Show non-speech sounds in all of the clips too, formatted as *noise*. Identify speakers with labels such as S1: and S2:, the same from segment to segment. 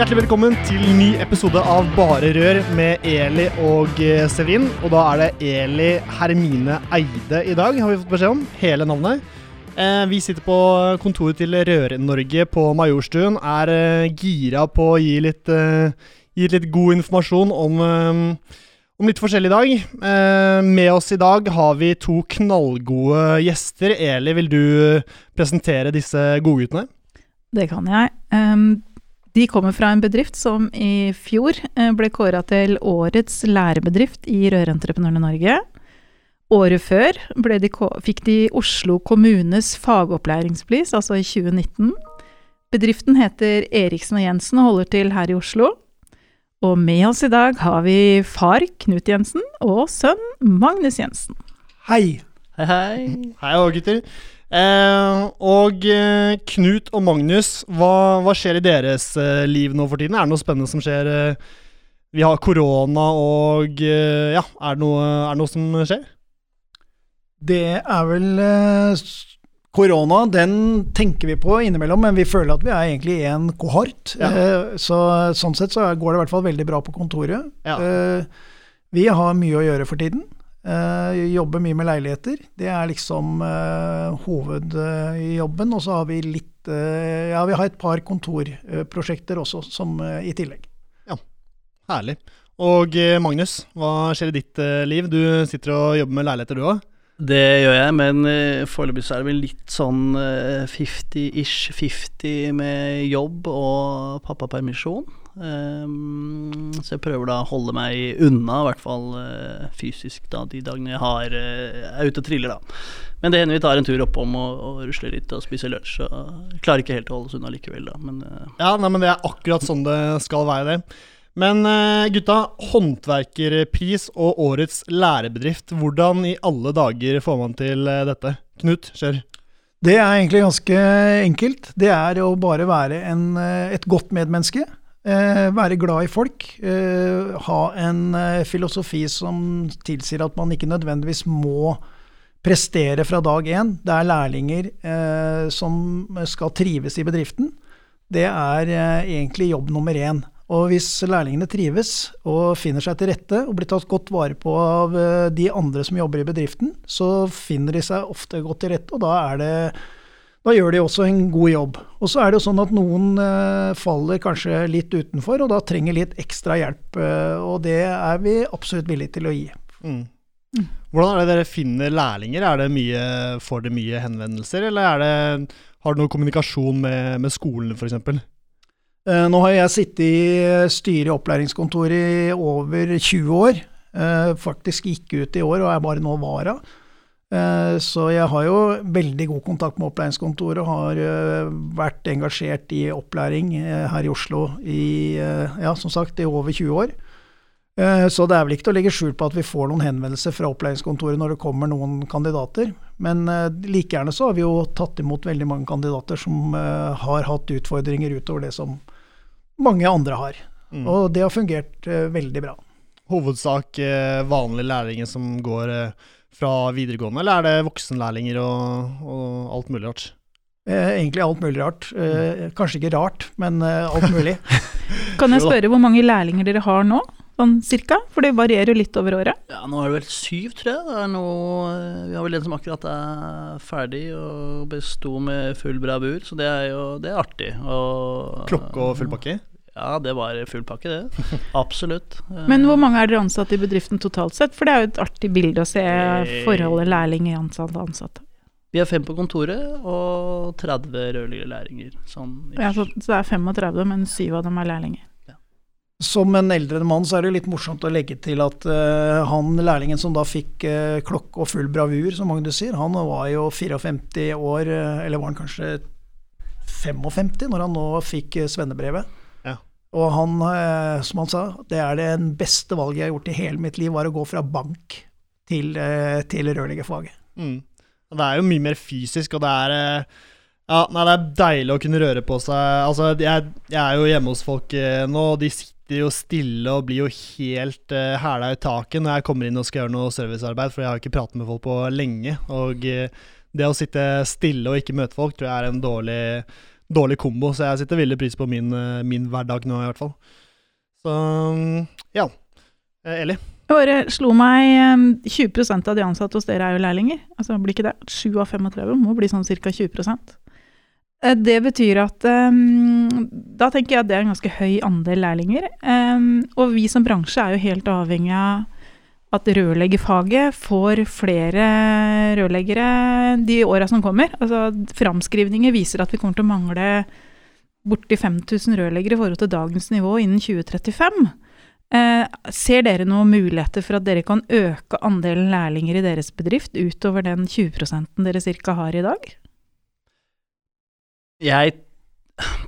S1: Hjertelig velkommen til ny episode av Bare rør med Eli og Severin. Og da er det Eli Hermine Eide i dag, har vi fått beskjed om. Hele navnet. Eh, vi sitter på kontoret til Rør-Norge på Majorstuen. Er eh, gira på å gi litt, eh, gi litt god informasjon om, eh, om litt forskjellig i dag. Eh, med oss i dag har vi to knallgode gjester. Eli, vil du presentere disse godguttene?
S2: Det kan jeg. Um, de kommer fra en bedrift som i fjor eh, ble kåra til årets lærebedrift i Rørentreprenørene Norge. Året før de, fikk de Oslo kommunes fagopplæringspris, altså i 2019. Bedriften heter Eriksen og Jensen og holder til her i Oslo. Og med oss i dag har vi far Knut Jensen og sønn Magnus Jensen.
S3: Hei.
S1: Hei, hei. Hei òg, gutter. Eh, og eh, Knut og Magnus, hva, hva, skjer i deres eh, liv nå for tiden? Er det noe spennende som skjer? Eh, vi har korona og eh, Ja, er det, noe, er det, noe, som skjer?
S3: Det er vel Korona, den tenker vi på innimellom, men vi føler at vi er egentlig en kohort. Ja. så Sånn sett så går det i hvert fall veldig bra på kontoret. Ja. vi har mye å gjøre for tiden. Uh, jobber mye med leiligheter. Det er liksom uh, hovedjobben. og så har vi litt uh, Ja, vi har et par kontorprosjekter også som i tillegg.
S1: Ja, herlig. Og Magnus, hva skjer i ditt liv? Du sitter og jobber med leiligheter, du òg?
S4: Det gjør jeg, men uh, foreløpig så er det vel litt sånn 50-ish 50 med jobb og pappapermisjon. Um, så jeg prøver da å holde meg unna, i hvert fall uh, fysisk, da, de dagene jeg har, er ute og triller, da. Men det hender vi tar en tur oppom og, og rusler litt og spiser lunsj. Og klarer ikke helt å holde oss unna likevel, da. Men,
S1: ja, nei, men det er akkurat sånn det skal være, det. Men gutta, håndverkerpris og årets lærebedrift. Hvordan i alle dager får man til dette? Knut, kjør.
S3: Det er egentlig ganske enkelt. Det er å bare være en, et godt medmenneske. Eh, være glad i folk. Eh, ha en eh, filosofi som tilsier at man ikke nødvendigvis må prestere fra dag én. Det er lærlinger eh, som skal trives i bedriften. Det er eh, egentlig jobb nummer én. Og hvis lærlingene trives og finner seg til rette og blir tatt godt vare på av eh, de andre som jobber i bedriften, så finner de seg ofte godt til rette, og da det da gjør de også en god jobb. Og så er det jo sånn at noen eh, faller kanskje litt utenfor, og da trenger litt ekstra hjelp. Eh, og det er vi absolutt villige til å gi. Mm.
S1: Hvordan er det dere finner lærlinger? Er det mye, får dere mye henvendelser, eller det, har dere noe kommunikasjon med, med skolen f.eks.?
S3: Eh, nå har jeg sittet i styret i opplæringskontoret i over 20 år. Eh, faktisk gikk ut i år og er bare nå vara. Eh, så jeg har jo veldig god kontakt med opplæringskontoret, og har eh, vært engasjert i opplæring eh, her i Oslo i, ja, som sagt, i over 20 år. Så det er vel ikke til å legge skjul på at vi får noen henvendelser fra opplæringskontoret når det kommer noen kandidater. Men like gjerne så har vi jo tatt imot veldig mange kandidater som har hatt utfordringer utover det som mange andre har. Mm. Og det har fungert veldig bra.
S1: Hovedsak vanlige lærlinger som går fra videregående, eller er det voksenlærlinger og, og alt mulig rart?
S3: Eh, egentlig alt mulig rart. Eh, kanskje ikke rart, men eh, alt mulig. *laughs*
S2: kan jeg spørre hvor mange lærlinger dere har nå? Sånn cirka? For det varierer jo litt over året.
S4: Ja, Nå er det vel syv, tror jeg. Det er noe, vi har vel en som akkurat er ferdig og besto med full bravur, så det er jo det er artig. Og,
S1: Klokke og full pakke?
S4: Ja, det var full pakke, det. *laughs* Absolutt.
S2: Men hvor mange er dere ansatte i bedriften totalt sett? For det er jo et artig bilde å se forholdet lærling-ansatte ansatte.
S4: Vi er fem på kontoret og 30 rødligere lærlinger. Sånn
S2: ja, så, så, det er 35, men syv av dem er lærlinger.
S3: Som en eldre mann så er det litt morsomt å legge til at uh, han lærlingen som da fikk uh, klokke og full bravur, som Magnus sier, han var jo 54 år, uh, eller var han kanskje 55 når han nå fikk svennebrevet. Og han, som han sa, det er det beste valget jeg har gjort i hele mitt liv, var å gå fra bank til, til rørleggerfaget.
S1: Mm. Det er jo mye mer fysisk, og det er ja, nei, det er deilig å kunne røre på seg. Altså, jeg, jeg er jo hjemme hos folk nå, og de sitter jo stille og blir jo helt uh, hæla i taket når jeg kommer inn og skal gjøre noe servicearbeid, for jeg har ikke pratet med folk på lenge. Og uh, det å sitte stille og ikke møte folk tror jeg er en dårlig, dårlig kombo, så jeg setter veldig pris på min, uh, min, hverdag nå, i hvert fall. Så ja. Eli?
S2: Det bare slo meg 20% av de ansatte hos dere er jo lærlinger. Altså blir ikke det? 7 av 35 må bli sånn ca. 20 Eh, det betyr at um, Da tenker jeg at det er en ganske høy andel lærlinger. Um, og vi som bransje er jo helt avhengig av at rørleggerfaget får flere rørleggere de åra som kommer. Altså Framskrivninger viser at vi kommer til å mangle borti 5000 rørleggere i forhold til dagens nivå innen 2035. Eh, ser dere noen muligheter for at dere kan øke andelen lærlinger i deres bedrift utover den 20% dere ca. har i dag?
S4: Jeg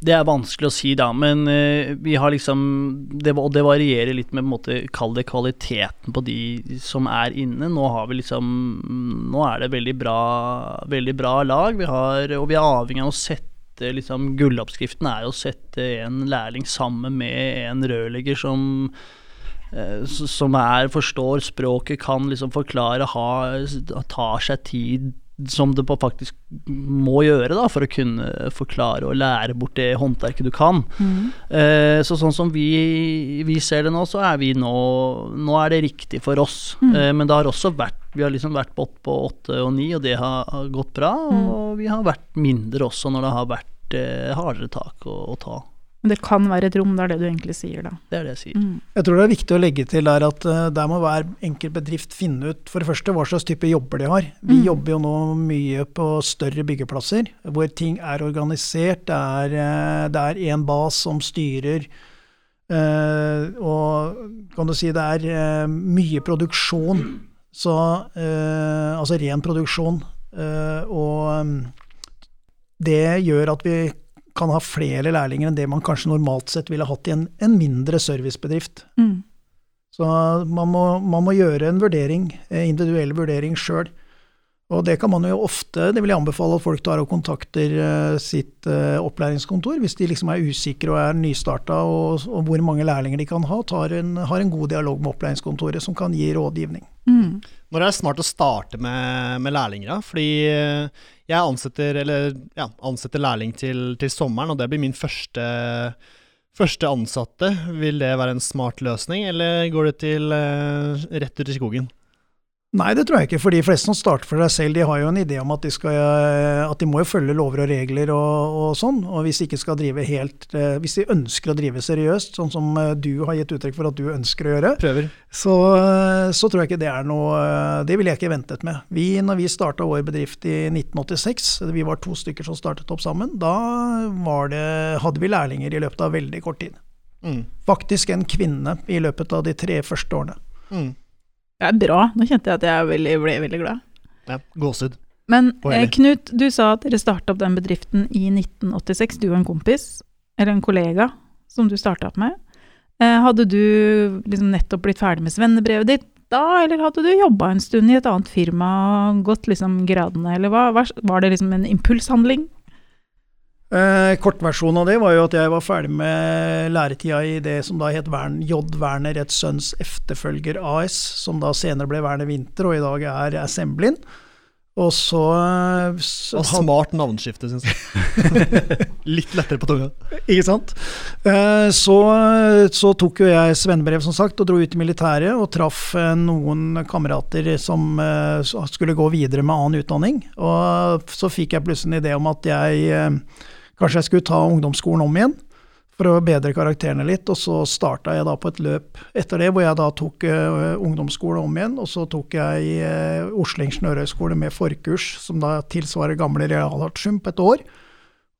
S4: det er vanskelig å si, da, men uh, vi har liksom det, Og det varierer litt med på en måte, Kall det kvaliteten på de som er inne. Nå har vi liksom Nå er det veldig bra, veldig bra lag. Vi har, og vi er avhengig av å sette liksom Gulloppskriften er jo å sette en lærling sammen med en rørlegger som uh, som er, forstår språket, kan liksom forklare, ha, tar seg tid som du faktisk må gjøre da, for å kunne forklare og lære bort det håndverket du kan. Mm. Eh, så sånn som vi, vi, ser det nå, så er vi nå Nå er det riktig for oss. Mm. Eh, men det har også vært Vi har liksom vært på, på åtte og ni, og det har, har gått bra. Mm. Og vi har vært mindre også når det har vært eh, hardere tak å, å ta.
S2: Men det kan være et rom, det er det du egentlig sier da.
S4: Det er det jeg sier. Mm.
S3: Jeg tror det er viktig å legge til der at uh, der må hver enkelt bedrift finne ut for det første hva slags type jobber de har. Vi mm. jobber jo nå mye på større byggeplasser hvor ting er organisert. Det er, én en bas som styrer. Uh, og kan du si det er mye produksjon. Så altså ren produksjon. og um, det gjør at vi kan ha flere lærlinger enn det man kanskje normalt sett ville hatt i en, en mindre servicebedrift. Mm. Så man må, man må, gjøre en vurdering, eh, individuell vurdering sjøl. Og det kan man jo ofte, det vil jeg anbefale at folk tar og kontakter uh, sitt uh, opplæringskontor hvis de liksom er usikre og er nystarta og, og, hvor mange lærlinger de kan ha. En, har en god dialog med opplæringskontoret som kan gi rådgivning. Mm.
S1: Når er det smart å starte med, med lærlinger? Fordi jeg ansetter, eller, ja, ansetter lærling til, til, sommeren, og det blir min første, første, ansatte. Vil det være en smart løsning, eller går det til rett ut i skogen?
S3: Nei, det tror jeg ikke. For de fleste som starter for seg selv, de har jo en idé om at de, skal, at de må jo følge lover og regler og, og sånn. Og hvis de ikke skal drive helt eh, Hvis de ønsker å drive seriøst, sånn som eh, du har gitt uttrykk for at du ønsker å gjøre,
S1: Prøver.
S3: Så, så tror jeg ikke det er noe Det ville jeg ikke ventet med. Vi, når vi starta vår bedrift i 1986, vi var to stykker som startet opp sammen, da det, hadde vi lærlinger i løpet av veldig kort tid. Mm. Faktisk en kvinne i løpet av de tre første årene. Mm.
S2: Det er bra. Nå kjente jeg at jeg ble, ble veldig glad.
S1: Ja, gåsehud.
S2: Men eh, Knut, du sa at dere starta opp den bedriften i 1986, du og en kompis, eller en kollega, som du starta opp med. Eh, hadde du liksom nettopp blitt ferdig med svennebrevet ditt da, eller hadde du jobba en stund i et annet firma gått liksom gradene, eller hva? Var det liksom en impulshandling?
S3: Eh, kortversjonen av det var jo at jeg var ferdig med læretida i det som da het Vern, J. Werner et Sønns efterfølger AS, som da senere ble Werner Winter, og i dag er Assemblin. Og så,
S1: så og Smart navnskifte, syns jeg. *laughs* Litt lettere på tunga.
S3: Ikke sant. Eh, så, så tok jo jeg svennebrev, som sagt, og dro ut i militæret og traff eh, noen kamerater som eh, skulle gå videre med annen utdanning. Og så fikk jeg plutselig en idé om at jeg Kanskje jeg skulle ta ungdomsskolen om igjen for å bedre karakterene litt. Og så starta jeg da på et løp etter det, hvor jeg da tok uh, ungdomsskole om igjen. Og så tok jeg uh, Oslo ingeniørhøgskole med forkurs, som da tilsvarer gamle realartium på et år.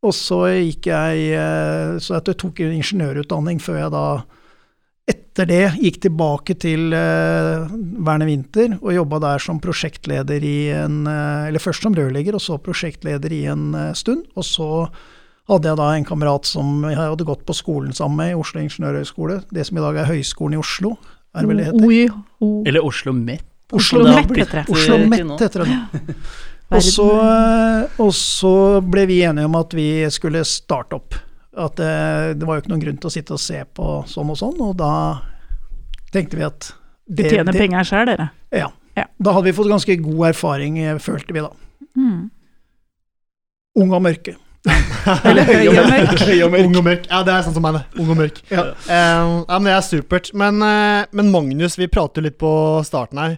S3: Og så gikk jeg uh, Så jeg tok ingeniørutdanning før jeg da etter det gikk tilbake til uh, Verne Winther og jobba der som prosjektleder i en Eller først som rørlegger, og så prosjektleder i en stund. Og så hadde jeg da en kamerat som jeg hadde gått på skolen sammen med i Oslo ingeniørhøgskole. Det som i dag er Høgskolen i Oslo, er vel det heter?
S2: O o
S4: Eller Oslo Met.
S3: Oslo Met
S4: heter
S2: det.
S3: Oslo Met heter det. Og så, og så ble vi enige om at vi skulle starte opp. At det, det var jo ikke noen grunn til å sitte og se på sånn og sånn, og da tenkte vi at det,
S2: Tjener penger sjøl, dere.
S3: Ja.
S2: Ja.
S3: Da hadde vi fått ganske god erfaring, eh, følte vi da.
S2: Mm.
S3: Ung og mørke. *laughs*
S2: Eller høy og mørk. *laughs*
S3: Høy og mørk.
S1: Ung og mørk. Ja, det er sånn som meg, det. Ung og mørk.
S3: Ja.
S1: Uh, ja, men Det er supert. Men, uh, men Magnus, vi prater jo litt på starten her.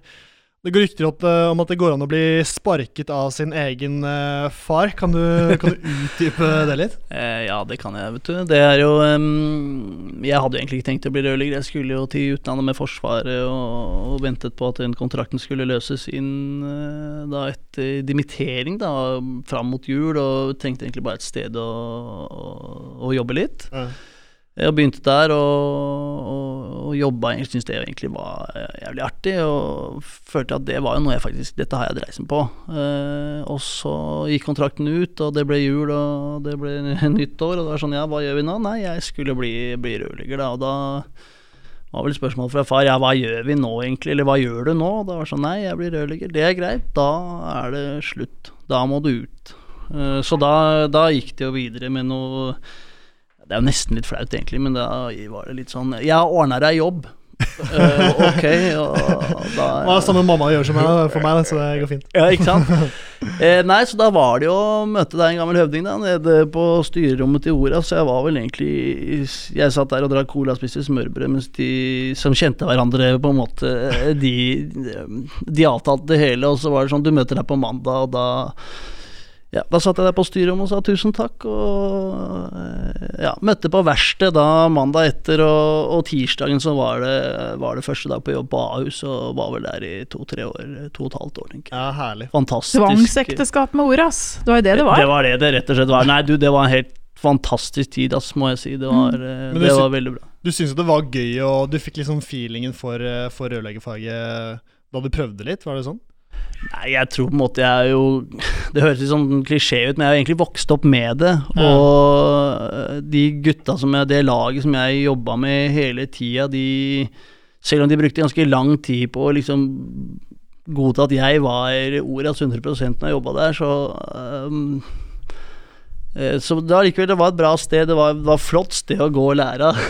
S1: Det går rykter opp, uh, om at det går an å bli sparket av sin egen uh, far. Kan du, kan du utdype *laughs* det litt?
S4: Eh, ja, det kan jeg, vet du. Det er jo um, Jeg hadde egentlig ikke tenkt å bli rørlegger. Jeg skulle jo til utlandet med Forsvaret og, og ventet på at den kontrakten skulle løses inn uh, da etter dimittering, da, fram mot jul, og trengte egentlig bare et sted å, å, å jobbe litt. Jeg begynte der og, og, og jobba. Jeg syntes det egentlig var eh, jævlig artig, og følte at det var jo noe jeg faktisk Dette har jeg dreisen på. Eh, og så gikk kontrakten ut, og det ble jul, og det ble *laughs* nyttår. og det var sånn Ja, hva gjør vi nå? Nei, jeg skulle bli, bli rørlegger, da. Og da var vel spørsmålet fra far ja, hva gjør vi nå egentlig, eller hva gjør du nå? Og da var det sånn nei, jeg blir rørlegger. Det er greit, da er det slutt. Da må du ut. Eh, så da, da gikk det jo videre med noe Det er jo nesten litt flaut, egentlig, men da var det litt sånn Jeg har ordna deg jobb. uh, ok, og da
S1: Ja, samme mamma gjør som meg, for meg, så det går fint.
S4: ja, ikke sant? Eh, nei, så da var det jo å møte deg en gammel høvding da, nede på styrerommet til Orda. så jeg var vel egentlig Jeg satt der og drakk cola og spiste smørbrød, mens de som kjente hverandre, på en måte De, de avtalte det hele, og så var det sånn Du møter deg på mandag, og da ja, Da satt jeg der på styrerommet og sa tusen takk, og eh, ja, møtte på verkstedet da mandag etter, og, og tirsdagen så var det, var det første dag på jobb på Ahus, og var vel der i to-tre år, to og et halvt år, tenker jeg.
S1: Ja, herlig.
S4: Fantastisk.
S2: Tvangsekteskap med ord, ass. Det var jo det det var.
S4: Det var det det rett og slett var. Nei, du, det var en helt fantastisk tid, ass, må jeg si. Det var,
S1: mm.
S4: Det var veldig bra.
S1: Du syns jo det var gøy, og du fikk liksom feelingen for, eh, for rørleggerfaget da du prøvde litt, var det sånn?
S4: Nei, jeg tror på en måte jeg er jo *laughs* Det høres litt sånn klisjé ut, men jeg har egentlig vokst opp med det.
S1: Ja.
S4: Og de gutta som jeg Det laget som jeg jobba med hele tida, de Selv om de brukte ganske lang tid på å liksom godta at jeg var ordas 100 når jeg jobba der, så um, så det var likevel det var et bra sted, det var, det var et flott sted å gå og lære *laughs* av.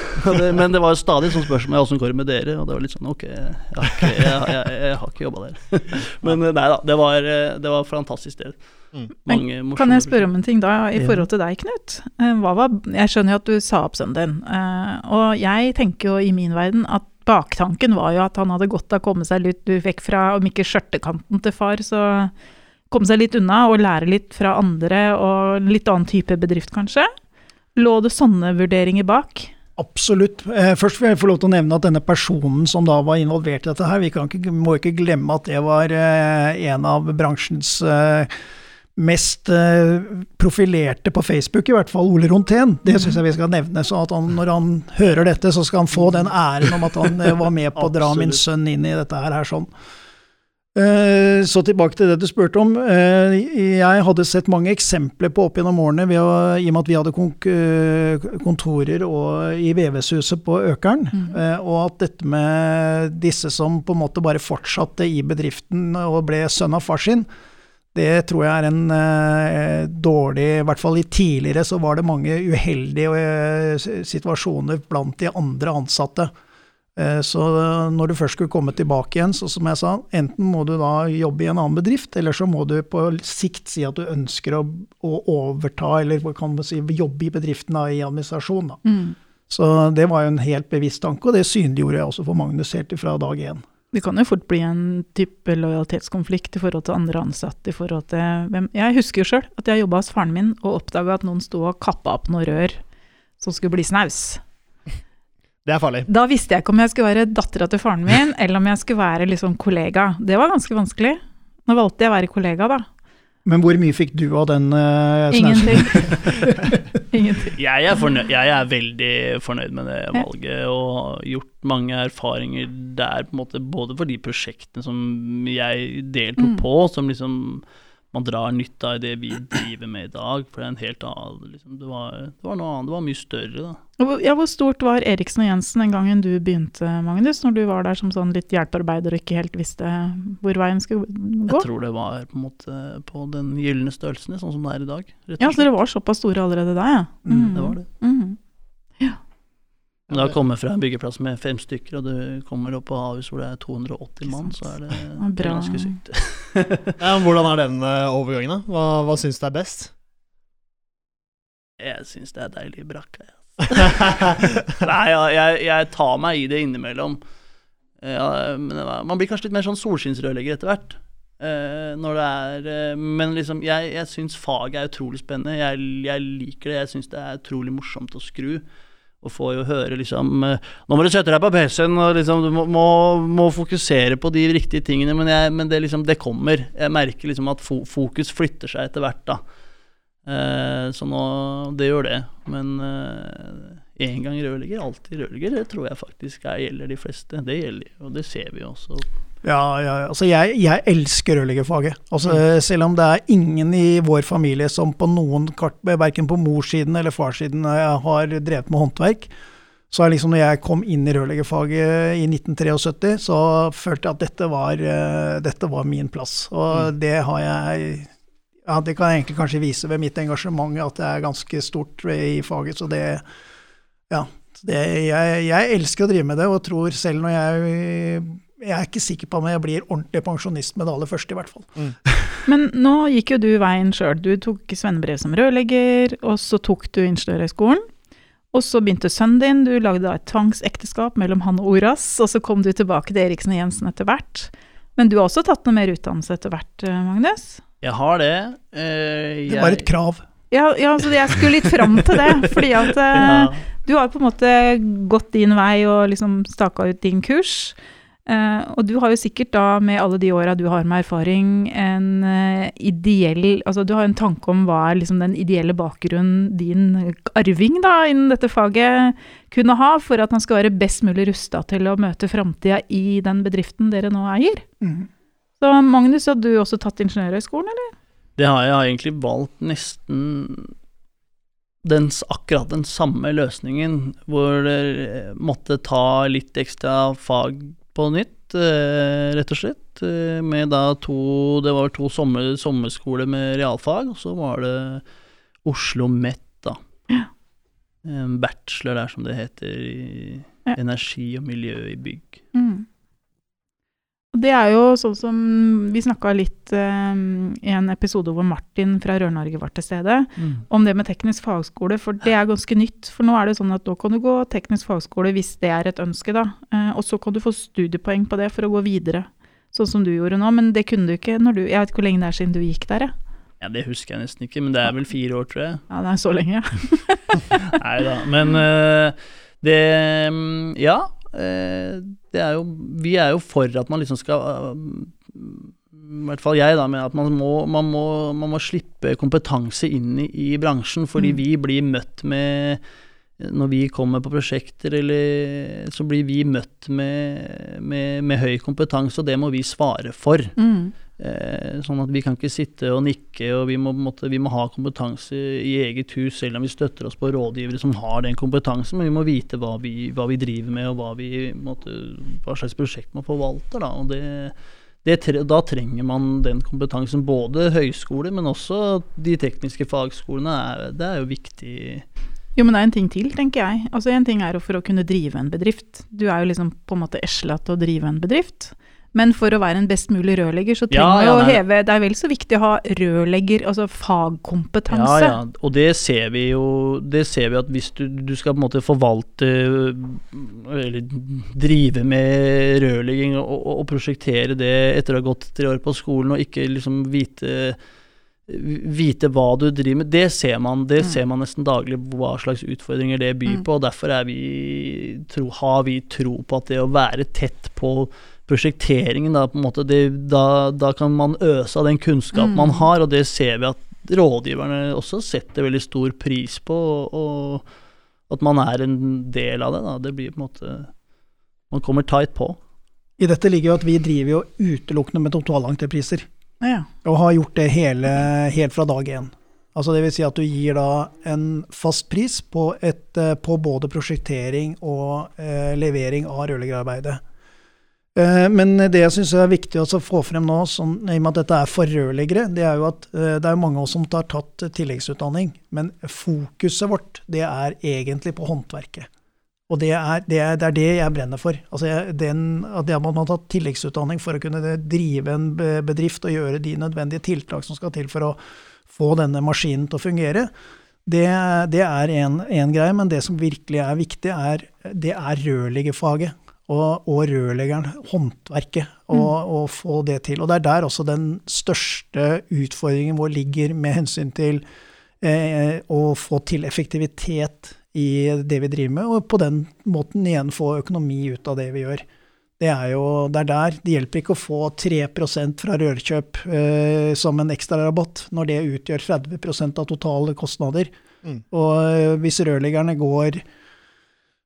S4: Men det var jo stadig sånn spørsmål åssen går det med dere, og det var litt sånn ok, jeg har ikke, jeg, jeg, jeg har ikke jobba der. *laughs* Men eh, nei da, det var, eh, det var et fantastisk sted.
S1: Mm.
S4: Mange Men,
S2: Kan jeg spørre om en ting da, i forhold til deg, Knut? Eh, Hva var, jeg skjønner jo at du sa opp sønnen din, eh, og jeg tenker jo i min verden at baktanken var jo at han hadde godt av å komme seg litt du vekk fra, om ikke skjørtekanten til far, så komme seg litt unna og lære litt fra andre og litt annen type bedrift, kanskje? Lå det sånne vurderinger bak?
S3: Absolutt. Eh, Først vil jeg få lov til å nevne at denne personen som da var involvert i dette her, vi kan ikke, må ikke glemme at det var eh, en av bransjens eh, mest profilerte på Facebook, i hvert fall Ole Rontén. Det syns jeg vi skal nevne. Så at han, når han hører dette, så skal han få den æren om at han var med på å dra min sønn inn i dette her. her sånn. Eh, Så tilbake til det du spurte om. Eh, Jeg hadde sett mange eksempler på opp gjennom årene, å, i og med at vi hadde eh, kontorer og, i VVS-huset på Økeren, mm. og at dette med disse som på en måte bare fortsatte i bedriften og ble sønn av far sin, det tror jeg er en dårlig I hvert fall i tidligere så var det mange uheldige situasjoner blant de andre ansatte. Eh, Så når du først skulle komme tilbake igjen, så som jeg sa, enten må du da jobbe i en annen bedrift, eller så må du på sikt si at du ønsker å, å overta, eller kan man si, jobbe i bedriften da, i administrasjon. Da.
S2: Mm.
S3: Så det var jo en helt bevisst tanke, og det synliggjorde jeg også for Magnus helt fra dag én.
S2: Det kan jo fort bli en type lojalitetskonflikt i forhold til andre ansatte. i forhold til hvem. Jeg husker jo sjøl at jeg jobba hos faren min og oppdaga at noen sto og kappa opp noe rør som skulle bli snaus.
S1: Det er farlig.
S2: Da visste jeg ikke om jeg skulle være dattera til faren min, *laughs* eller om jeg skulle være liksom kollega. Det var ganske vanskelig. Nå valgte jeg å være kollega, da.
S3: Men hvor mye fikk du av den? Uh,
S2: Ingenting. *laughs* Ingenting.
S4: Jeg er, fornøyd, jeg er veldig fornøyd med det valget og har gjort mange erfaringer der, på en måte, både for de prosjektene som jeg deltok mm. på, som liksom man drar nytte av det vi driver med i dag. For det er en helt annen liksom, det, var, det, var, noe annet, det var mye større, da.
S2: Ja, hvor stort var Eriksen og Jensen den gangen du begynte, Magnus? Når du var der som sånn litt hjelpearbeider og ikke helt visste hvor veien skulle gå?
S4: Jeg tror det var på en måte på den gylne størrelsen, sånn som det er i dag.
S2: Ja, så dere var såpass store allerede da, ja?
S4: Mm. Mm. Det var det. Mm. Ja. Du har kommet fra en byggeplass med fem stykker, og du kommer opp på Ahus hvor det er 280 mann, så er det, det er ganske sykt. *laughs* *laughs*
S1: ja, hvordan er den uh, overgangen, da? Hva, hva syns du er best?
S4: Jeg syns det er deilig brakka, jeg. *laughs* Nei, ja, jeg, jeg, tar meg i det innimellom. Ja, men man blir kanskje litt mer sånn solskinnsrørlegger etter hvert. Uh, når det er uh, Men liksom, jeg, jeg syns faget er utrolig spennende. Jeg, jeg liker det. Jeg syns det er utrolig morsomt å skru og får jo høre liksom eh, Nå må du sette deg på PC-en, og liksom, du må, må, må, fokusere på de riktige tingene, men, men det, liksom, det, kommer. Jeg merker liksom at fokus flytter seg etter hvert, da. Eh, så nå Det gjør det. Men én eh, gang rørlegger, alltid rørlegger. Det tror jeg faktisk er, gjelder de fleste. Det gjelder, og det ser vi også
S3: ja, ja altså jeg, jeg elsker rørleggerfaget. Altså, mm. Selv om det er ingen i vår familie som på noen kart, verken på morssiden eller farssiden, eh, har drevet med håndverk. Så liksom når jeg kom inn i rørleggerfaget i 1973, så følte jeg at dette var, dette var min plass. Og mm. det har jeg ja, Det kan jeg egentlig kanskje vise ved mitt engasjement, at det er ganske stort i faget. Så det Ja. Det, jeg, jeg elsker å drive med det, og tror selv når jeg jeg er ikke sikker på om jeg blir ordentlig pensjonist med det aller første, i hvert fall. Mm. *laughs*
S2: Men nå gikk jo du veien sjøl. Du tok svennebrev som rørlegger, og så tok du Ingeniørhøgskolen. Og så begynte sønnen din, du lagde et tvangsekteskap mellom han og Oras, og så kom du tilbake til Eriksen og Jensen etter hvert. Men du har også tatt noe mer utdannelse etter hvert, eh, Magnus?
S4: Jeg har det.
S3: Eh, jeg... Det var et krav.
S2: Ja, ja så jeg skulle litt fram til det. fordi at eh, ja. du har på en måte gått din vei og liksom staka ut din kurs. Uh, og du har jo sikkert da, med alle de åra du har med erfaring, en uh, ideell Altså du har en tanke om hva er liksom den ideelle bakgrunnen din arving da, innen dette faget kunne ha, for at han skal være best mulig rusta til å møte framtida i den bedriften dere nå eier. Mm. Så Magnus, har du også tatt Ingeniørhøgskolen, eller?
S4: Det har jeg. Jeg har egentlig valgt nesten den, akkurat den samme løsningen, hvor dere måtte ta litt ekstra fag på nytt, eh, rett og slett. Eh, med da to Det var to sommer, sommerskoler med realfag, og så var det Oslo Met, da. Ja. En bachelor der, som det heter, i ja. energi og miljø i bygg. Mm.
S2: Det er jo sånn som vi snakka litt eh, i en episode hvor Martin fra Rør-Norge var til stede, mm. om det med teknisk fagskole, for det er ganske nytt. For nå er det sånn at da kan du gå teknisk fagskole hvis det er et ønske, da. Eh, og så kan du få studiepoeng på det for å gå videre, sånn som du gjorde nå. Men det kunne du ikke når du Jeg vet ikke hvor lenge det er siden du gikk der,
S4: jeg. Ja, Det husker jeg nesten ikke, men det er vel fire år, tror jeg.
S2: Ja, det er så lenge. *laughs*
S4: Nei da. Men uh, det mm, Ja. Uh, er jo Vi er jo for at man liksom skal I hvert fall jeg, da, med at man må, man må, man må slippe kompetanse inn i, i bransjen, fordi mm. vi blir møtt med når vi kommer på prosjekter, eller, så blir vi møtt med, med, med høy kompetanse, og det må vi svare for. Mm. Eh, sånn at vi kan ikke sitte og nikke, og vi må, måtte, vi må, ha kompetanse i eget hus, selv om vi støtter oss på rådgivere som har den kompetansen, men vi må vite hva vi, hva vi driver med, og hva, vi, måtte, hva, slags prosjekt man forvalter. Da, og det, det, da trenger man den kompetansen, både høyskole, men også de tekniske fagskolene. Er, det er jo viktig.
S2: Jo, men det er en ting til, tenker jeg. Altså En ting er for å kunne drive en bedrift. Du er jo liksom på en måte esla til å drive en bedrift. Men for å være en best mulig rørlegger, så trenger ja, ja, å heve Det er vel så viktig å ha rørlegger, altså fagkompetanse.
S4: Ja, ja. Og det ser vi jo Det ser vi at hvis du, du skal på en måte forvalte Eller drive med rørlegging og, og, prosjektere det etter å ha gått tre år på skolen og ikke liksom vite vite hva du driver med. Det ser man, det mm. ser man nesten daglig, hva slags utfordringer det byr mm. på. og Derfor vi, tro, har vi tro på at det å være tett på prosjekteringen, da, på en måte, det, da, da kan man øse av den kunnskapen
S2: Mm.
S4: man har, og det ser vi at rådgiverne også setter veldig stor pris på, og, og at man er en del av det. Da. Det blir på en måte Man kommer tight på.
S3: I dette ligger jo at vi driver jo utelukkende med totalentrepriser.
S2: Ja.
S3: Og har gjort det hele, helt fra dag én. Altså det vil si at du gir da en fast pris på, et, eh, på både prosjektering og eh, levering av rørleggerarbeidet. Eh, men det jeg syns er viktig å få frem nå, sånn, i og med at dette er for rørleggere, det er jo at eh, det er mange av oss som har tatt tilleggsutdanning, men fokuset vårt det er egentlig på håndverket. Og det er det, er, det, er det jeg brenner for. Altså den, at man har tatt tilleggsutdanning for å kunne drive en bedrift og gjøre de nødvendige tiltak som skal til for å få denne maskinen til å fungere, det, det er en greie. Men det som virkelig er viktig, er, det er rørleggerfaget. Og, og rørleggeren, håndverket, og, og få det til. Og det er der også den største utfordringen vår ligger med hensyn til eh, å få til effektivitet i det vi driver med, og på den måten igjen få økonomi ut av det vi gjør. Det er jo det er der. Det hjelper ikke å få 3% fra rørkjøp eh, som en ekstrarabatt, når det utgjør 30% av totale kostnader.
S1: Mm.
S3: Og eh, hvis rørleggerne går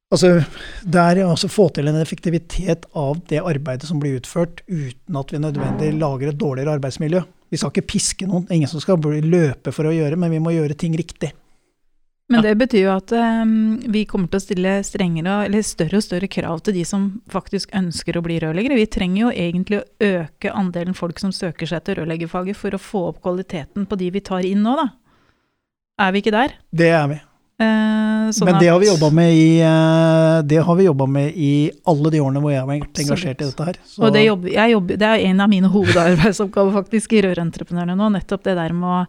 S3: Altså, er altså få til en effektivitet av det arbeidet som blir utført, uten at vi nødvendig lager et dårligere arbeidsmiljø. Vi skal ikke piske noen, ingen som skal løpe for å gjøre, men vi må gjøre ting riktig.
S2: Men det betyr jo at um, vi kommer til å stille strengere, eller større og større krav til de som faktisk ønsker å bli rørleggere. Vi trenger jo egentlig å øke andelen folk som søker seg til rørleggerfaget for å få opp kvaliteten på de vi tar inn nå, da. Er vi ikke der?
S3: Det er vi.
S2: Eh, sånn
S3: Men det har vi jobba med i eh, Det har vi jobbet med i alle de årene hvor jeg har vært engasjert i dette her. Så-
S2: Og det, jeg jobber, det er en av mine *laughs* hovedarbeidsoppgaver faktisk i Rørentreprenørene nå, nettopp det der med å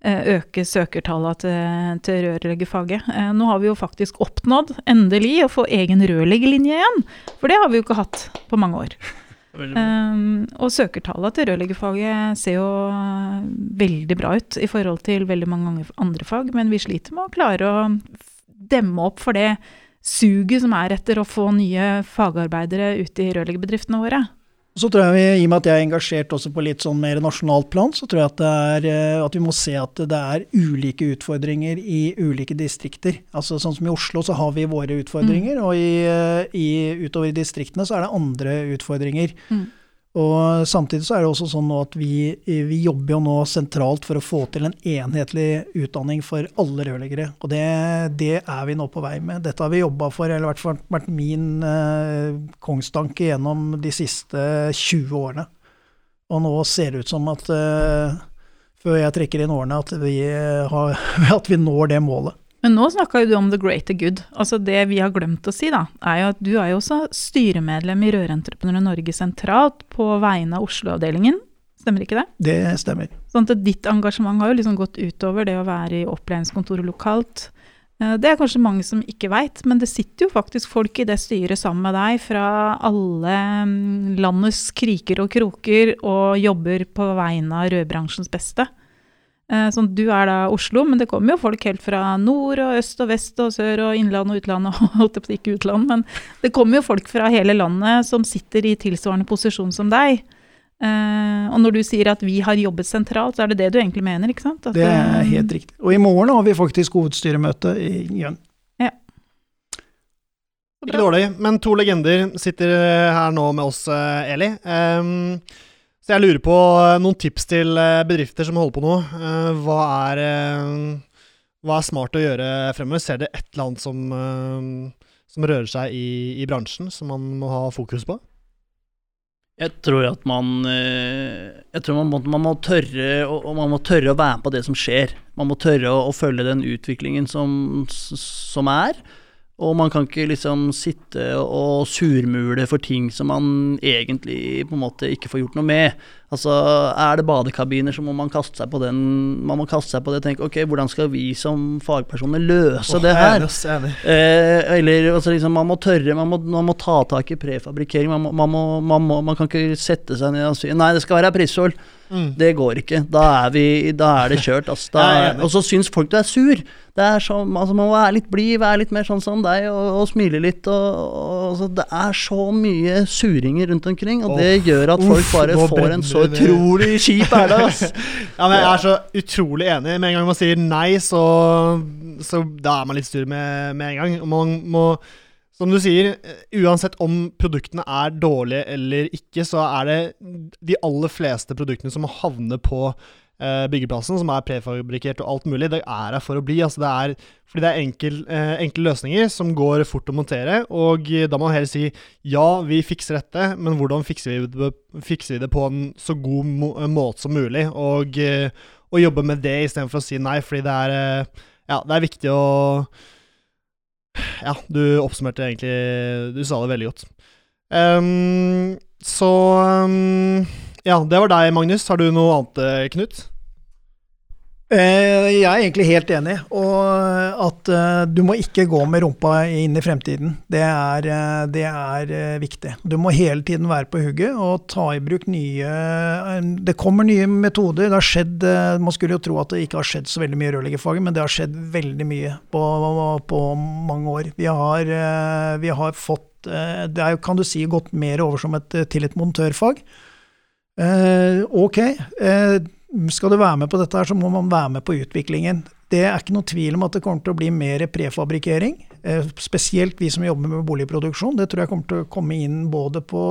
S2: eh, øke søkertallet til, til rørleggerfaget. Nå har vi jo faktisk oppnådd, endelig, å få egen rørleggerlinje igjen. For det har vi jo ikke hatt på mange år. Um, og søkertallet til rørleggerfaget ser jo eh, veldig bra ut i forhold til veldig mange andre- fag, men vi sliter med å klare å demme opp for det suget som er etter å få nye fagarbeidere ut i rørleggerbedriftene våre.
S3: Så tror jeg vi, I og med at jeg er engasjert også på litt sånn mer nasjonalt plan, så tror jeg at, det er, eh, at vi må se at det er ulike utfordringer i ulike distrikter. Altså Sånn som i Oslo så har vi våre utfordringer, og i, eh, i, utover i distriktene så er det andre utfordringer.
S2: Mm.
S3: Og Samtidig så er det også sånn nå at vi, vi jobber jo nå sentralt for å få til en enhetlig utdanning for alle rørleggere. Og det, det er vi nå på vei med. Dette har vi jobba for, eller i hvert fall vært min eh, kongstanke gjennom de siste 20 årene. Og nå ser det ut som at eh, før jeg trekker inn årene, at vi, eh, har, *laughs* at vi når det målet.
S2: Men nå snakka jo du om the greater good. Altså Det vi har glemt å si, da, er jo at du er jo også styremedlem i Rørentreprenører Norge sentralt på vegne av Oslo-avdelingen. Stemmer ikke det?
S3: Det stemmer.
S2: Sånn at ditt engasjement har jo liksom gått utover det å være i opplæringskontoret lokalt. Eh, Det er kanskje mange som ikke veit, men det sitter jo faktisk folk i det styret sammen med deg fra alle mm, landets kriker og kroker og jobber på vegne av rødbransjens beste. Eh, Sånn, du er da Oslo, men det kommer jo folk helt fra nord og øst og vest og sør og innland og utland og *laughs* holdt jeg på å si ikke utland, men det kommer jo folk fra hele landet som sitter i tilsvarende posisjon som deg. Uh, og når du sier at vi har jobbet sentralt, så er det det du egentlig mener, ikke sant? At,
S3: Det er
S2: eh,
S3: helt riktig. Og i morgen har vi faktisk hovedstyremøte i Gjøn.
S1: Ikke dårlig, men to legender sitter her nå med oss, eh, Eli. Ehm, så jeg lurer på eh, noen tips til eh, bedrifter som holder på nå. Eh, hva, er, hva er smart å gjøre fremover? Ser dere et eller annet som, som rører seg i, i bransjen, som man må ha fokus på?
S4: Jeg tror at man Jeg tror man må, man må tørre og man må tørre å være med på det som skjer. Man må tørre å, å følge den utviklingen som, som er. Og man kan ikke liksom sitte og surmule for ting som man egentlig på en måte ikke får gjort noe med. Altså, er det badekabiner, så må man kaste seg på den Man må kaste seg på det og tenke ok, hvordan skal vi som fagpersoner løse
S1: oh,
S4: det
S1: er
S4: her?
S1: er.
S4: Eh, eller altså, liksom, man må tørre, man må, man må ta tak i prefabrikkering. Man, man, man, man kan ikke sette seg ned og si nei, det skal være aprissol.
S1: Mm.
S4: Det går ikke. Da er, vi, da er det kjørt. Altså, Da, *laughs* og så syns folk du er sur. Det er så, altså, man må være litt blid, være litt mer sånn som deg og, og smile litt. Og, og, altså, det er så mye suringer rundt omkring, og det gjør at folk bare får en så
S1: det.
S4: utrolig kjip det, ass. *laughs*
S1: Ja, men jeg er så utrolig enig. Med en gang man sier nei, så, så da er man litt sur med, med en gang. Og Man må, som du sier, eh, uansett om produktene er dårlige eller ikke, så er det de aller fleste produktene som havner på eh, byggeplassen, som er prefabrikert og alt mulig, det er her for å bli. Altså det er, fordi det er enkel, eh, enkle løsninger som går fort å montere, og da må man heller si ja, vi fikser dette, men hvordan fikser vi det, fikser vi det på en så god må måte som mulig? Og, og jobbe med det istedenfor å si nei, fordi det er, ja, det er viktig å Ja, du oppsummerte egentlig Du sa det veldig godt. Um, så um, Ja, det var deg, Magnus. Har du noe annet, eh, Knut?
S3: Eh, Jeg er egentlig helt enig, og at eh, du må ikke gå med rumpa inn i fremtiden. Det er, eh, det er eh, viktig. Du må hele tiden være på hugget og ta i bruk nye eh, Det kommer nye metoder. Det har skjedd eh, Man skulle jo tro at det ikke har skjedd så veldig mye i rørleggerfaget, men det har skjedd veldig mye på, på mange år. Vi har, eh, vi har fått eh, Det er, jo, kan du si, gått mer over som et, til et montørfag. Eh, ok, eh, skal du være med på dette, her, så må man være med på utviklingen. Det er ikke noe tvil om at det kommer til å bli mer prefabrikkering. Eh, spesielt vi som jobber med boligproduksjon. Det tror jeg kommer til å komme inn både på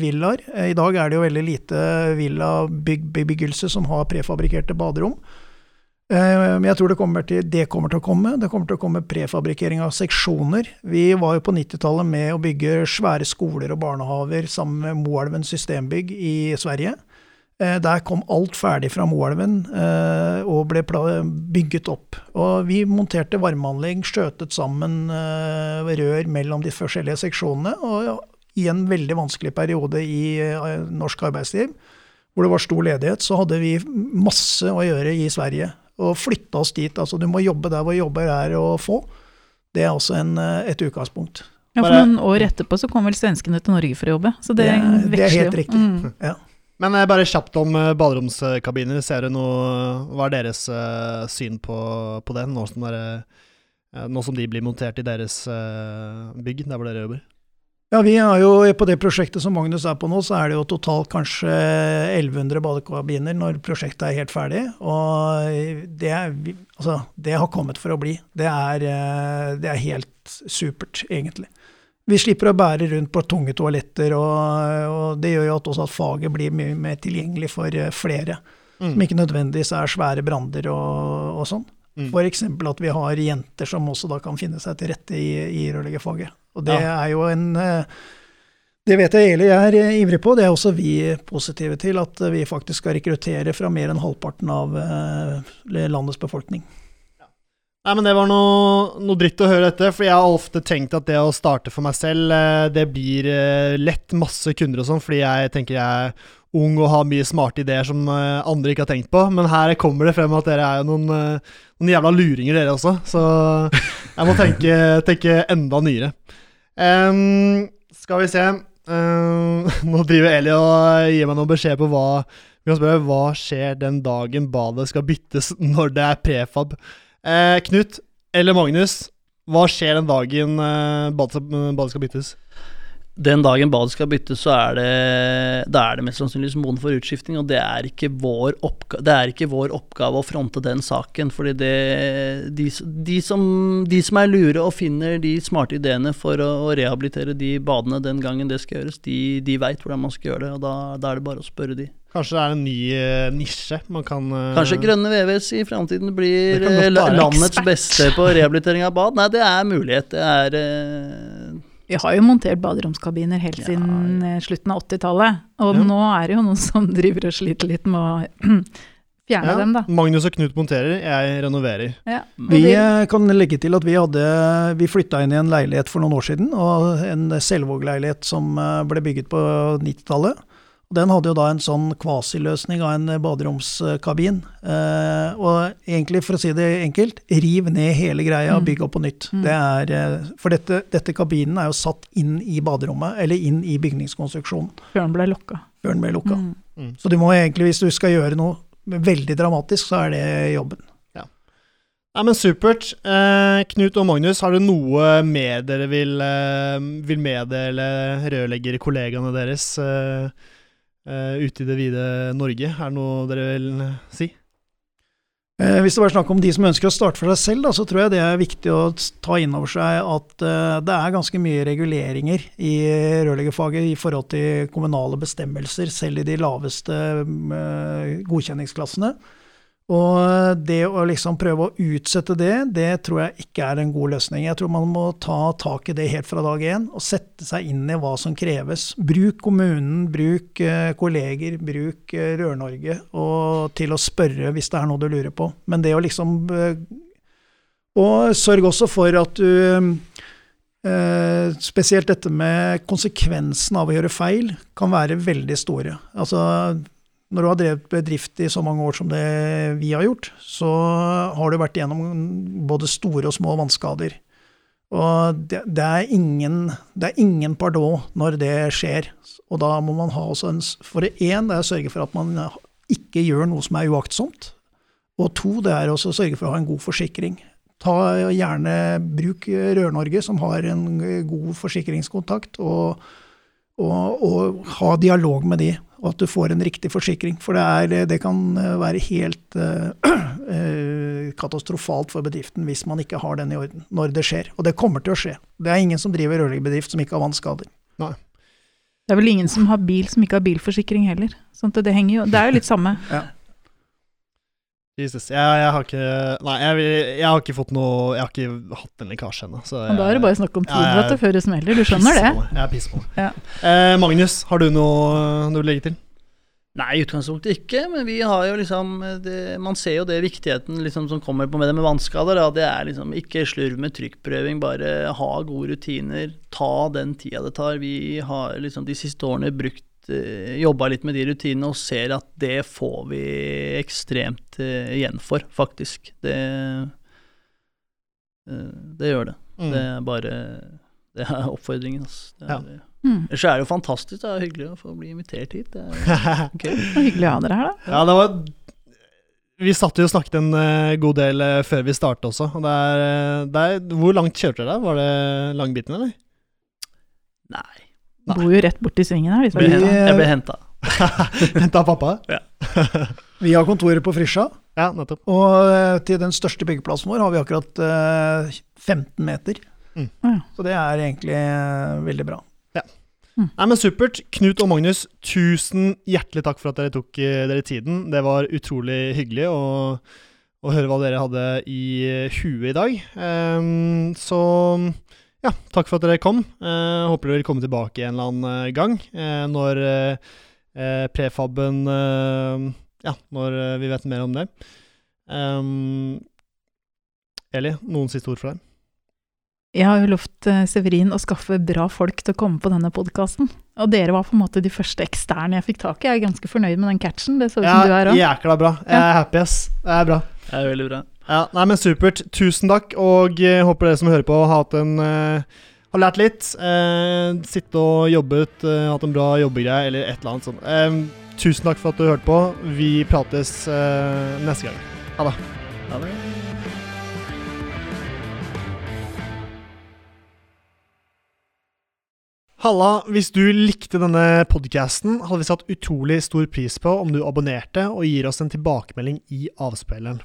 S3: villaer. Eh, I dag er det jo veldig lite villabebyggelse som har prefabrikkerte baderom. Eh, Men jeg tror det kommer, til, det kommer til å komme. Det kommer til å komme prefabrikkering av seksjoner. Vi var jo på 90-tallet med å bygge svære skoler og barnehaver sammen med Moelven systembygg i Sverige. Eh, Der kom alt ferdig fra Moelven eh, og ble bygget opp. Og vi monterte varmeanlegg, skjøtet sammen eh, rør mellom de forskjellige seksjonene. Og i en veldig vanskelig periode i norsk arbeidsliv, hvor det var stor ledighet, så hadde vi masse å gjøre i Sverige. Og flytta oss dit. Altså du må jobbe der hvor jobber er å få. Det er også en, et utgangspunkt.
S2: Ja, for noen år etterpå så kom vel svenskene til Norge for å jobbe. Så det,
S3: Det er- det er helt riktig.
S2: Mm.
S3: Ja.
S1: Men eh, bare kjapt om eh, baderomskabiner. Ser du noe Hva er deres eh, syn på, på det, nå som, dere, nå som de blir montert i deres bygg, der hvor dere jobber?
S3: Ja, vi er jo På det prosjektet som Magnus er på nå, så er det jo totalt kanskje 1100 badekabiner når prosjektet er helt ferdig. Og det, er, altså, det har kommet for å bli. Det er, det er helt supert, egentlig. Vi slipper å bære rundt på tunge toaletter, og, og det gjør jo at også at faget blir mye mer tilgjengelig for eh, flere.
S1: Mm.
S3: Som ikke nødvendigvis er svære brander og, og sånn.
S1: Mm.
S3: F.eks. at vi har jenter som også da kan finne seg til rette i, i rørleggerfaget. Og det
S1: Ja.
S3: er jo en eh, Det vet jeg Eli er eh, ivrig på, det er også vi positive til. At vi faktisk skal rekruttere fra mer enn halvparten av landets befolkning.
S1: Nei, men Det var noe, noe dritt å høre dette, for jeg har ofte tenkt at det å starte for meg selv, eh, det blir eh, lett masse kunder og sånn, fordi jeg tenker jeg er ung og har mye smarte ideer som eh, andre ikke har tenkt på. Men her kommer det frem at dere er jo noen, noen jævla luringer, dere også. Så jeg må tenke, tenke enda nyere. Um, skal vi se um, *laughs* Nå driver Eli og gir meg noen beskjed på hva Vi kan spørre hva skjer den dagen badet skal byttes når det er prefab. Eh, Knut eller Magnus, hva skjer den dagen eh, badet, skal- byttes?
S4: Den dagen badet skal byttes, så er det, da er det mest sannsynligvis moden for utskifting, og det er, ikke vår oppga det er ikke vår oppgave å fronte den saken. fordi det, de, de, som, de som er lure og finner de smarte ideene for å, å rehabilitere de badene den gangen det skal gjøres, de, de veit hvordan man skal gjøre det, og da, da er det bare å spørre de.
S1: Kanskje det er en ny uh, nisje man kan uh,
S4: Kanskje Grønne VVS i framtiden blir eh, landets
S2: Ekspert.
S4: beste på rehabilitering av bad? Nei, det er mulighet. Det er eh,
S2: Vi har jo montert baderomskabiner helt
S4: Ja,
S2: siden eh, slutten av 80-tallet. Og
S1: Ja.
S2: nå er det jo noen som *laughs* driver og sliter litt med å *clears throat* fjerne
S1: ja,
S2: dem, da.
S1: Magnus og Knut monterer, jeg renoverer.
S2: Ja.
S3: Vi
S2: de-
S3: eh, kan legge til at vi, hadde, vi flytta inn i en leilighet for noen år siden, og en Selvåg-leilighet som eh, ble bygget på 90-tallet. Og Den hadde jo da en sånn kvasiløsning av en baderomskabin. Eh, og egentlig, for å si det enkelt, riv ned hele greia og
S2: Mm.
S3: bygg opp på nytt.
S2: Mm.
S3: Det er, eh, for dette, dette kabinen er jo satt inn i baderommet, eller inn i bygningskonstruksjonen,
S2: Før den ble lukka.
S3: før den ble lukka.
S2: Mm.
S3: Så du må egentlig, hvis du skal gjøre noe veldig dramatisk, så er det jobben.
S1: Nei, men Supert. Eh, Knut og Magnus, har dere noe mer dere vil, eh, vil meddele rørleggerkollegaene deres eh, ute i det vide Norge? Er det noe dere vil eh, si?
S3: Eh, Hvis det var snakk om de som ønsker å starte for seg selv, da, så tror jeg det er viktig å ta inn over seg at eh, det er ganske mye reguleringer i rørleggerfaget i forhold til kommunale bestemmelser, selv i de laveste eh, godkjenningsklassene. Og det å liksom prøve å utsette det, det tror jeg ikke er en god løsning. Jeg tror man må ta tak i det helt fra dag én og sette seg inn i hva som kreves. Bruk kommunen, bruk eh, kolleger, bruk eh, Rør-Norge til å spørre hvis det er noe du lurer på. Men det å liksom eh, Og sørg også for at du eh, Spesielt dette med konsekvensen av å gjøre feil kan være veldig store. Altså når du har drevet bedrift i så mange år som det vi har gjort, så har du vært igjennom både store og små vannskader. Og det, det, er ingen, det er ingen pardon når det skjer. Og da må man ha også en For det én, det er å sørge for at man ikke gjør noe som er uaktsomt. Og to, det er også å sørge for å ha en god forsikring. Ta gjerne Bruk Rør-Norge, som har en god forsikringskontakt, og, og, og ha dialog med de, og at du får en riktig forsikring. For det, er, det kan være helt uh, uh, *clears throat* katastrofalt for bedriften hvis man ikke har den i orden når det skjer. Og det kommer til å skje. Det er ingen som driver rørleggerbedrift som ikke har vannskader.
S2: Det er vel ingen som har bil som ikke har bilforsikring heller. Sånn det, henger jo, det er jo litt samme.
S1: Jesus. Jeg, jeg har ikke Nei, jeg, jeg har ikke fått noe Jeg har ikke hatt en lekkasje ennå.
S2: da er det bare snakk om tid
S1: Ja,
S2: du, før det smeller. Du skjønner det?
S1: Jeg er piss på meg.
S2: Ja.
S1: Eh, Magnus, har du noe eh, du vil legge til?
S4: Nei, i utgangspunktet ikke, men vi har jo liksom det, Man ser jo det viktigheten liksom som kommer på med det med vannskader. Da. Det er liksom ikke slurv med trykkprøving, bare ha gode rutiner. Ta den tida det tar. Vi har liksom de siste årene brukt eh, Jobba litt med de rutinene og ser at det får vi ekstremt eh, igjen for, faktisk. Det eh, Det gjør det.
S1: Mm.
S4: Det er bare Det er oppfordringen, altså. Det
S1: Ja.
S4: er,
S2: Mm.
S4: Ellers er det jo fantastisk. Det er hyggelig å få bli invitert hit. Det er *laughs* okay.
S2: Det var hyggelig å ha dere her, da.
S1: Ja, det var Vi satt jo og snakket en eh, god del eh, før vi startet også. Og det er, eh, det er, hvor langt kjørte dere? Var det langbiten, eller?
S4: Nei.
S2: Bor jo rett borti svingen her.
S4: Jeg ble henta. *laughs* Jeg *laughs* ble henta.
S1: Henta pappa? Ja. *laughs*
S3: Vi har kontoret på Frisja,
S1: Ja, nettopp.
S3: og eh, til den største byggeplassen vår har vi akkurat eh, 15 meter.
S2: Mm.
S3: Så det er egentlig eh, veldig bra. Ja.
S1: Nei, men Supert. Knut og Magnus, tusen hjertelig takk for at dere tok eh, dere tiden. Det var utrolig hyggelig å, å høre hva dere hadde i eh, huet i dag. Um, så ja, takk for at dere kom. Eh, håper dere vil komme tilbake en eller annen eh, gang eh, når eh, eh, prefaben eh, Ja, når vi vet mer om det. Um, Eli, noen siste ord for deg?
S2: Jeg har jo lovt Severin å skaffe bra folk til å komme på denne podkasten. Og dere var på en måte de første eksterne jeg fikk tak i. Jeg er ganske fornøyd med den catchen. Det så ut som du er òg.
S1: jækla bra. Jeg er happy, ass. Det er bra.
S4: Det er veldig bra.
S1: Ja, nei, men supert. Tusen takk, og eh, håper dere som hører på, har hatt en uh, har lært litt. Uh, sitte og jobbet, uh, hatt en bra jobbegreie, eller et eller annet sånt. Uh, tusen takk for at du hørte på. Vi prates eh, neste gang. Ha det.
S4: Ha det.
S1: Halla, hvis du likte denne podcasten, hadde vi satt utrolig stor pris på om du abonnerte og gir oss en tilbakemelding i avspilleren.